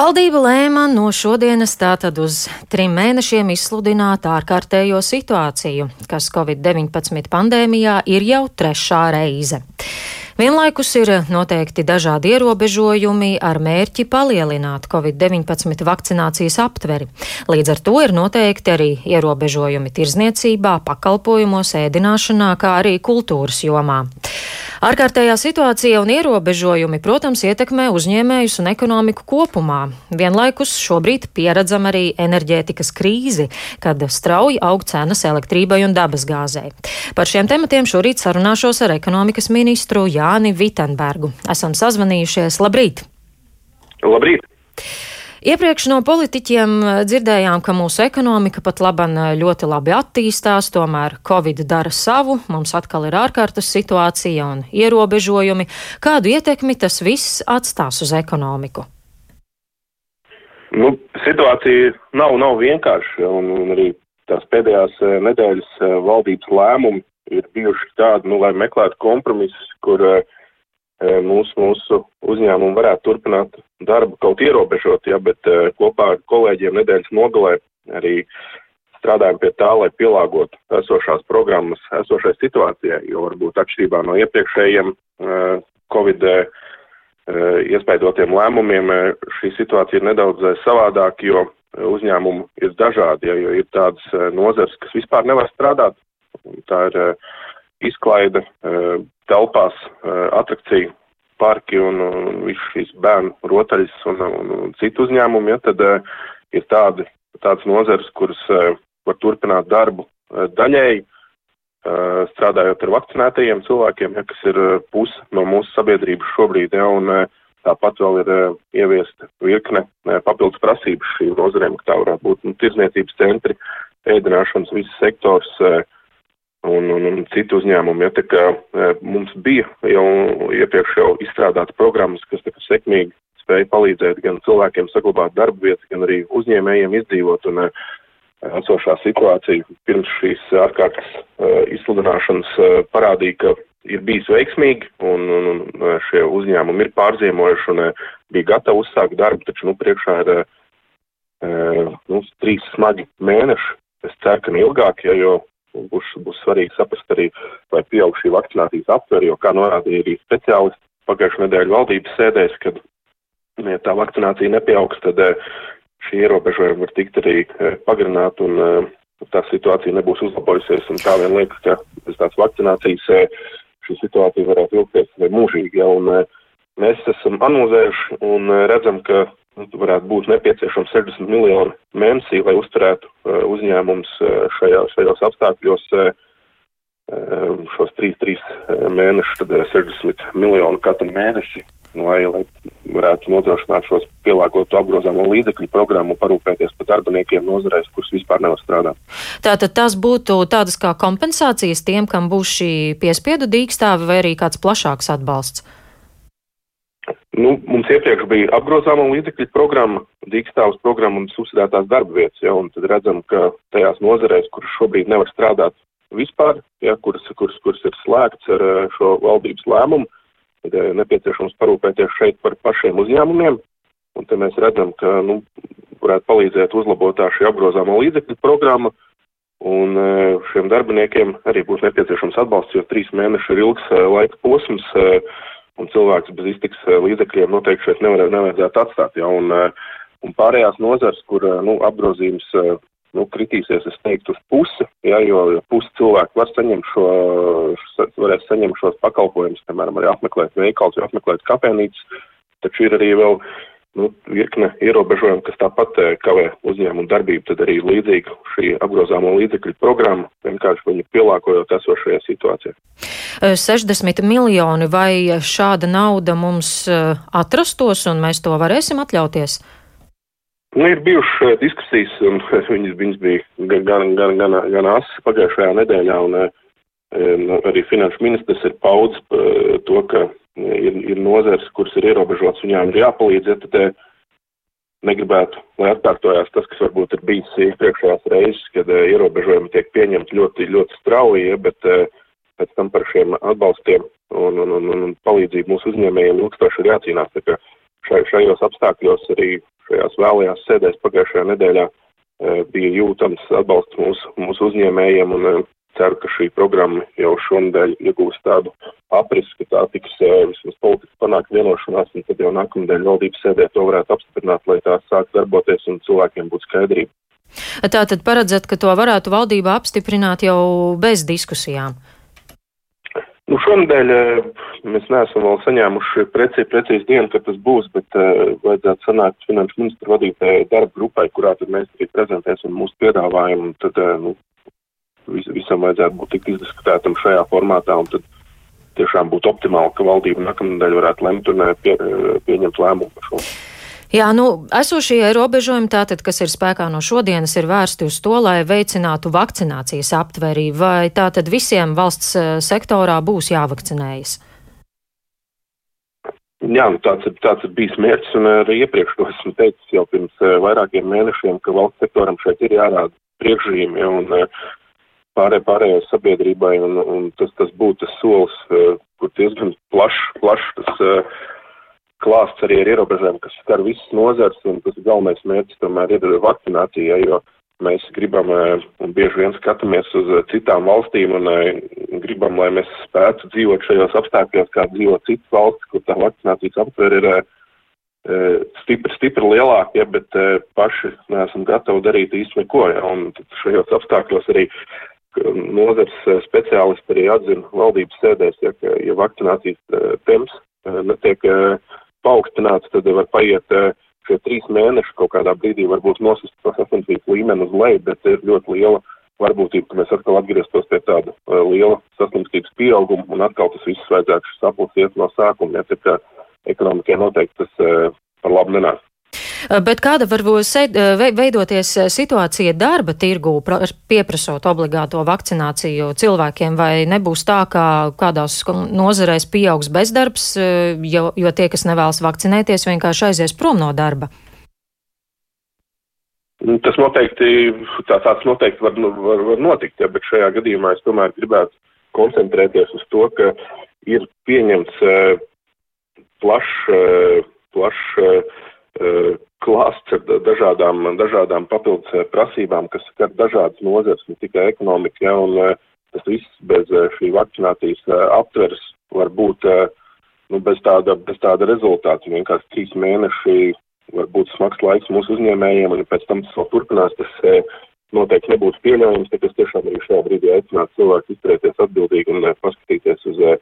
Valdība lēma no šodienas tātad uz trim mēnešiem izsludināt ārkārtējo situāciju, kas Covid-19 pandēmijā ir jau trešā reize. Vienlaikus ir noteikti dažādi ierobežojumi ar mērķi palielināt Covid-19 vakcinācijas aptveri. Līdz ar to ir noteikti arī ierobežojumi tirzniecībā, pakalpojumos, ēdināšanā, kā arī kultūras jomā. Ārkārtējā situācija un ierobežojumi, protams, ietekmē uzņēmējus un ekonomiku kopumā. Vienlaikus šobrīd pieredzam arī enerģētikas krīzi, kad strauji aug cenas elektrībai un dabasgāzei. Par šiem tematiem šorīt sarunāšos ar ekonomikas ministru Jāni Vitenbergu. Esam sazvanījušies. Labrīt! Labrīt! Iepriekš no politiķiem eh, dzirdējām, ka mūsu ekonomika pat laban eh, ļoti labi attīstās, tomēr Covid dara savu, mums atkal ir ārkārtas situācija un ierobežojumi. Kādu ietekmi tas viss atstās uz ekonomiku? Nu, situācija nav, nav vienkārša, un, un arī tās pēdējās eh, nedēļas valdības lēmumi ir bijuši tādi, nu, lai meklētu kompromisus, kur uh, mūsu, mūsu uzņēmumu varētu turpināt darbu kaut ierobežot, ja, bet kopā ar kolēģiem nedēļas nogalē arī strādājam pie tā, lai pielāgotu esošās programmas esošai situācijai, jo varbūt atšķirībā no iepriekšējiem Covid iespējotiem lēmumiem šī situācija ir nedaudz savādāka, jo uzņēmumi ir dažādi, ja, jo ir tādas nozars, kas vispār nevar strādāt. Tā ir izklaide telpās, atrakciju parki un, un visu šīs bērnu rotaļas un, un, un citu uzņēmumu, ja, tad ir tādi, tādas nozares, kuras var turpināt darbu daļēji, strādājot ar vakcinētajiem cilvēkiem, ja, kas ir puse no mūsu sabiedrības šobrīd, ja, un tāpat vēl ir ieviesta virkne papildus prasības šīm nozarēm, ka tā varētu būt nu, tirzniecības centri, ēdināšanas, viss sektors, uh, un, un, un citu uzņēmumu. Ja, tā kā e, mums bija jau iepriekš jau izstrādāts programmas, kas tā kā sekmīgi spēja palīdzēt gan cilvēkiem saglabāt darba vietas, gan arī uzņēmējiem izdzīvot. Un, e, esošā situācija pirms šīs ārkārtas uh, izsludināšanas uh, parādīja, ka ir bijis veiksmīgi un, un, un šie uzņēmumi ir pārziemojuši un uh, bija gatavi uzsākt darbu, taču nu priekšā ir nu, trīs smagi mēneši. Es ceru, ka ilgāk, ja, jo būs, būs svarīgi saprast arī, vai pieaug šī vakcinācijas aptver, jo, kā norādīja arī speciālisti pagājušajā nedēļu valdības sēdēs, kad ja tā vakcinācija nepieaugs, tad eh, šī ierobežojuma var tikt arī eh, pagarināt un eh, tā situācija nebūs uzlabojusies. Un tā vien liekas, ka bez tās vakcinācijas šī situācija varētu ilgties vai mūžīgi. Ja, un, mēs esam analizējuši un redzam, ka varētu būt nepieciešams 60 miljoni mēnesī, lai uzturētu uh, uzņēmums uh, šajā, šajos apstākļos uh, šos 3-3 mēnešus, tad 60 miljoni katru mēnesi, lai, lai varētu nodrošināt šos pielāgotu apgrozāmo līdzekļu programmu, parūpēties par darbiniekiem nozarēs, kurus vispār nevar strādāt. Tātad tas būtu tādas kā kompensācijas tiem, kam būs šī piespiedu dīkstāve vai arī kāds plašāks atbalsts? Nu, mums iepriekš bija apgrozāmo līdzekļu programma, dīkstāvs programma un subsidētās darba vietas, ja, un tad redzam, ka tajās nozarēs, kuras šobrīd nevar strādāt vispār, ja, kuras, kuras, kuras ir slēgts ar eh, šo valdības lēmumu, tad ir eh, nepieciešams parūpēties šeit par pašiem uzņēmumiem, un te mēs redzam, ka, nu, varētu palīdzēt uzlabot tā šī apgrozāmo līdzekļu programma, un eh, šiem darbiniekiem arī būs nepieciešams atbalsts, jo trīs mēneši ir ilgs laika posms, un cilvēks bez iztiks eh, līdzekļiem noteikti šeit nevar, nevajadzētu atstāt. Ja, un, eh, un pārējās nozars, kur eh, nu, apgrozījums nu, kritīsies, es teiktu, uz pusi, ja, jo pusi cilvēku var saņemt šo, varēs saņemt šos pakalpojumus, piemēram, arī apmeklēt veikals apmeklēt kafēnīcas, taču ir arī vēl nu, virkne ierobežojumu, kas tāpat eh, kavē uzņēmumu darbību, tad arī līdzīga šī apgrozāmo līdzekļu programma, vienkārši viņu pielāgojot esošajai situācijai. 60 miljoni vai šāda nauda mums eh, atrastos un mēs to varēsim atļauties? Nu, ir bijušas eh, diskusijas, un viņas, viņas bija gan, gan, gan, gan asas pagājušajā nedēļā, un arī finanšu ministrs ir paudz to, ka ir, ir nozars, kuras ir ierobežotas, viņām ir jāpalīdz, ja tad eh, negribētu, lai atkārtojās tas, kas varbūt ir bijis iepriekšējās reizes, kad uh, ierobežojumi tiek pieņemti ļoti, ļoti strauji, ja, bet uh, pēc tam par šiem atbalstiem un, un, un, un palīdzību mūsu uzņēmējiem ilgstoši ir jācīnās. Tā kā šai, šajos apstākļos arī šajās vēlajās sēdēs pagājušajā nedēļā bija jūtams atbalsts mūsu, mūsu uzņēmējiem un ceru, ka šī programma jau šonadēļ iegūs tādu aprisu, ka tā tiks vismaz politiski panākt vienošanās, un tad jau nākamnedēļ valdības sēdē to varētu apstiprināt, lai tā sāk darboties un cilvēkiem būtu skaidrība. Tātad paredzat, ka to varētu valdība apstiprināt jau bez diskusijām? Nu, šonadēļ mēs neesam vēl saņēmuši precīzi, precīzi dienu, kad tas būs, bet uh, vajadzētu sanākt finanšu ministru vadītajai darba grupai, kurā tad mēs arī prezentēsim mūsu piedāvājumu. Tad, uh, nu, visam vajadzētu būt tik izdiskutētam šajā formātā, tad tiešām būtu optimāli, ka valdība nākamnedēļ varētu lemt un pie, pieņemt lēmumu par šo. Jā, nu, esošie ierobežojumi, tātad, kas ir spēkā no šodienas, ir vērsti uz to, lai veicinātu vakcinācijas aptverību, vai tātad visiem valsts eh, sektorā būs jāvakcinējas? Jā, nu tāds, ir, tāds ir bijis mērķis, un arī iepriekš to esmu teicis jau pirms vairākiem mēnešiem, ka valsts sektoram šeit ir jārāda priekšzīme, un pārē, pārējai sabiedrībai, un, un tas, tas būtu tas solis, uh, kur diezgan plašs, plašs tas uh, klāsts arī ar ierobežojumiem, kas skar visas nozars, un tas galvenais mērķis tomēr ir vakcinācija, jo mēs gribam uh, un bieži vien skatāmies uz citām valstīm un gribam, lai mēs spētu dzīvot šajos apstākļos, kā dzīvo citas valsts, kur tā vakcinācijas aptver ir stipri, stipri lielāki, ja, bet paši neesam gatavi darīt īsti neko, ja, un šajos apstākļos arī nozars speciālisti arī atzina valdības sēdēs, ja, ka, ja vakcinācijas temps netiek paaugstināts, tad var paiet šie trīs mēneši kaut kādā brīdī varbūt nosist saslimstības līmeni uz leju, bet ir ļoti liela varbūtība, ka mēs atkal atgrieztos pie tāda liela saslimstības pieauguma un atkal tas viss vajadzētu sapulsiet no sākuma, ja tā kā ekonomikai noteikti tas par labu nenāk. Bet kāda var veidoties situācija darba tirgū, pieprasot obligāto vakcināciju cilvēkiem, vai nebūs tā, ka kādās nozarēs pieaugs bezdarbs, jo, jo tie, kas nevēlas vakcinēties, vienkārši aizies prom no darba? Nu, tas noteikti, tā, tāds noteikti var, var, var notikt, ja, bet šajā gadījumā es tomēr gribētu koncentrēties uz to, ka ir pieņemts plašs, uh, klāsts ar dažādām, dažādām papildus eh, prasībām, kas skar dažādas nozares, ne tikai ekonomika, ja, un eh, tas viss bez eh, šī vakcinācijas aptveres var būt nu, bez, tāda, bez tāda rezultāta. Vienkārši trīs mēneši var būt smags laiks mūsu uzņēmējiem, un pēc tam tas vēl turpinās. Tas noteikti nebūtu pieļaujams, tad es tiešām arī šajā brīdī aicinātu cilvēku izturēties atbildīgi un paskatīties uz Eh,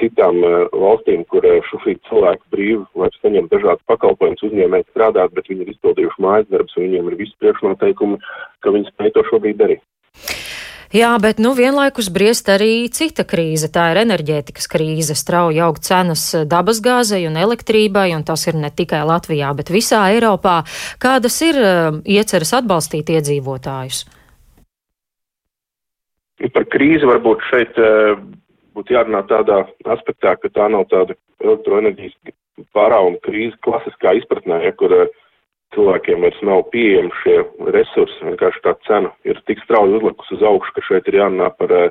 citām eh, valstīm, kur eh, šobrīd cilvēki brīvi var saņemt dažādas pakalpojumus, uzņēmēji strādāt, bet viņi ir izpildījuši mājas darbus un viņiem ir visi priekšnoteikumi, ka viņi spēj to šobrīd darīt. Jā, bet nu vienlaikus briest arī cita krīze. Tā ir enerģētikas krīze. Strauji aug cenas dabasgāzei un elektrībai, un tas ir ne tikai Latvijā, bet visā Eiropā. Kādas ir ieceras atbalstīt iedzīvotājus? Par krīzi varbūt šeit būtu jārunā tādā aspektā, ka tā nav tāda elektroenerģijas pārāvuma krīze klasiskā izpratnē, ja, kur uh, cilvēkiem vairs nav pieejami šie resursi, vienkārši tā cena ir tik strauji uzlikus uz augšu, ka šeit ir jārunā par uh,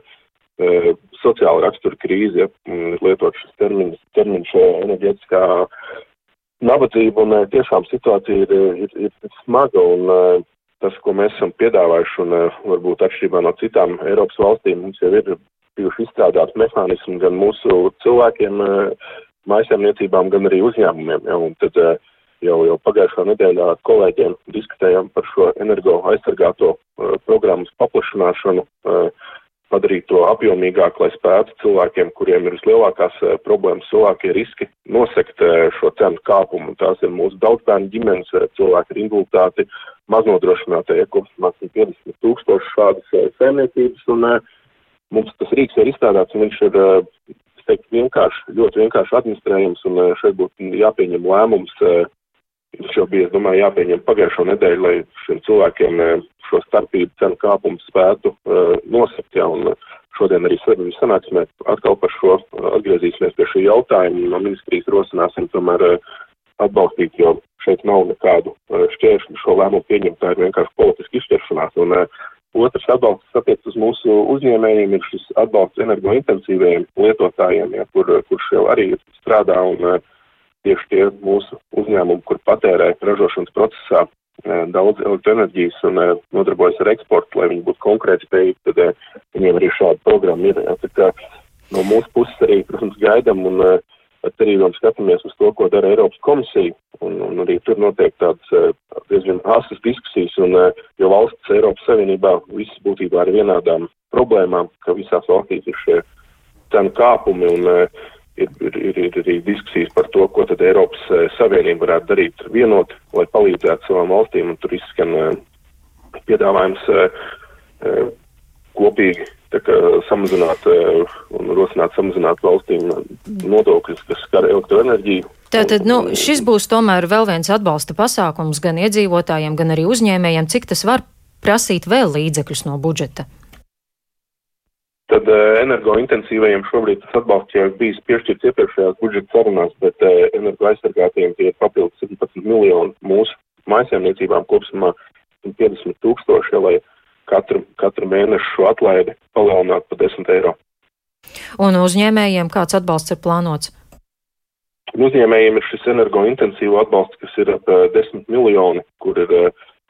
uh, sociālu raksturu krīzi, ja, lietot šis termiņš, termiņš enerģētiskā nabadzība, un uh, tiešām situācija ir, ir, ir smaga, un uh, tas, ko mēs esam piedāvājuši, un varbūt atšķirībā no citām Eiropas valstīm, mums jau ir bijuši izstrādāti mehānismi gan mūsu cilvēkiem, eh, mājasēmniecībām, gan arī uzņēmumiem. Ja, tad eh, jau, jau pagājušā nedēļā ar kolēģiem diskutējām par šo energo aizsargāto uh, programmas paplašināšanu, uh, padarīt to apjomīgāk, lai spētu cilvēkiem, kuriem ir vislielākās uh, problēmas, cilvēkie riski, nosekt šo cenu kāpumu. Tās ir mūsu daudzbērnu ģimenes, cilvēki ar invaliditāti, maznodrošinātie, kopumā 50 tūkstoši šādas saimniecības. Un, uh, Mums tas rīks ir izstrādāts, un viņš ir, es teiktu, vienkārši, ļoti vienkārši administrējams, un šeit būtu jāpieņem lēmums. Viņš jau bija, es domāju, jāpieņem pagājušo nedēļu, lai šiem cilvēkiem šo starpību cenu kāpumu spētu nosakt, ja, un šodien arī sanāksmē atkal par šo atgriezīsimies pie šī jautājuma. No ministrijas rosināsim tomēr atbalstīt, jo šeit nav nekādu šķēršļu šo lēmumu pieņemt, tā ir vienkārši politiska izšķiršanās. Un, uh, Otrs atbalsts, kas attiec uz mūsu uzņēmējiem, ir šis atbalsts energointensīvajiem lietotājiem, ja, kur, kurš jau arī strādā un uh, tieši tie mūsu uzņēmumi, kur patērē ražošanas procesā daudz elektroenerģijas un nodarbojas ar eksportu, lai viņi būtu konkrēti spējīgi, tad viņiem arī šāda programma ir. Tā kā no mūsu puses arī, protams, gaidam un cerībām skatāmies uz to, ko dara Eiropas komisija, un, un arī tur notiek tādas diezgan asas diskusijas, un jo valsts Eiropas Savienībā visas būtībā ar vienādām problēmām, ka visās valstīs ir šie cenu kāpumi, un ir, ir, ir, ir arī diskusijas par to, ko tad Eiropas Savienība varētu darīt vienot, lai palīdzētu savām valstīm, un tur izskan piedāvājums kopīgi samazināt un rosināt samazināt valstīm nodokļus, kas skar elektroenerģiju. Tātad, nu, šis būs tomēr vēl viens atbalsta pasākums gan iedzīvotājiem, gan arī uzņēmējiem. Cik tas var prasīt vēl līdzekļus no budžeta? Tad energointensīvajiem šobrīd tas atbalsts jau ir bijis piešķirts iepriekšējās budžeta sarunās, bet energoaizsargātajiem tie ir papildus 17 miljoni mūsu mājasēmniecībām kopsumā 50 tūkstoši, lai katru, katru mēnešu šo atlaidi palielināt pa 10 eiro. Un uzņēmējiem kāds atbalsts ir plānots? Uzņēmējiem ir šis energointensīvo atbalsts, kas ir ap 10 miljoni, kur ir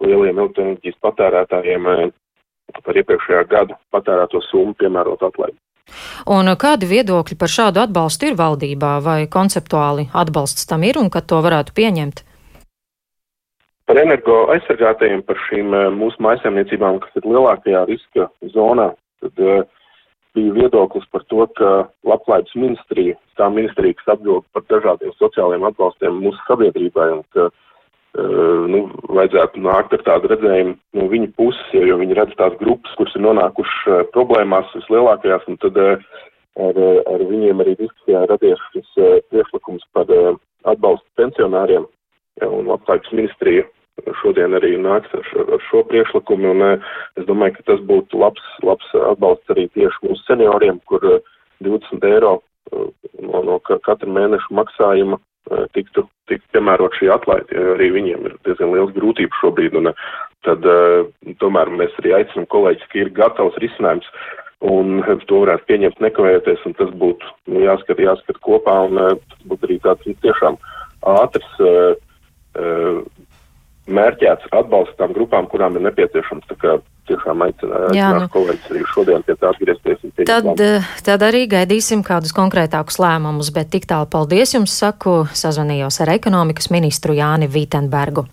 lieliem elektroenerģijas patērētājiem par iepriekšējā gada patērēto summu piemērot atlaidi. Un kādi viedokļi par šādu atbalstu ir valdībā, vai konceptuāli atbalsts tam ir un kad to varētu pieņemt? Par energo aizsargātajiem, par šīm eh, mūsu maisaimniecībām, kas ir lielākajā riska zonā, tad uh, bija viedoklis par to, ka labklājības ministrija, tā ministrija, kas atbild par dažādiem sociālajiem atbalstiem mūsu sabiedrībai, un ka uh, nu, vajadzētu nākt ar tādu redzējumu no viņa puses, jo, viņi redz tās grupas, kuras ir nonākušas problēmās vislielākajās, un tad ar, ar viņiem arī diskusijā radies šis priekšlikums par atbalstu pensionāriem, un labklājības ministrija šodien arī nāks ar šo, ar šo priekšlikumu, un eh, es domāju, ka tas būtu labs, labs atbalsts arī tieši mūsu senioriem, kur 20 eh, eiro eh, no, no katra mēneša maksājuma tiktu, tiktu piemērot šī atlaide, jo arī viņiem ir diezgan liels grūtības šobrīd, un tad tomēr mēs arī aicinam kolēģis, ka ir gatavs risinājums, un to varētu pieņemt nekavējoties, un tas būtu nu, jāskat, jāskat kopā, un tas būtu arī tāds tiešām ātrs mērķēts atbalsts tām grupām, kurām ir nepieciešams. Tiešām aicināšu nu, kolēģis arī šodien pie tā atgriezties. Tad, eh, tad arī gaidīsim kādus konkrētākus lēmumus, bet tik tālu paldies jums saku, sazvanījos ar ekonomikas ministru Jāni Vītenbergu.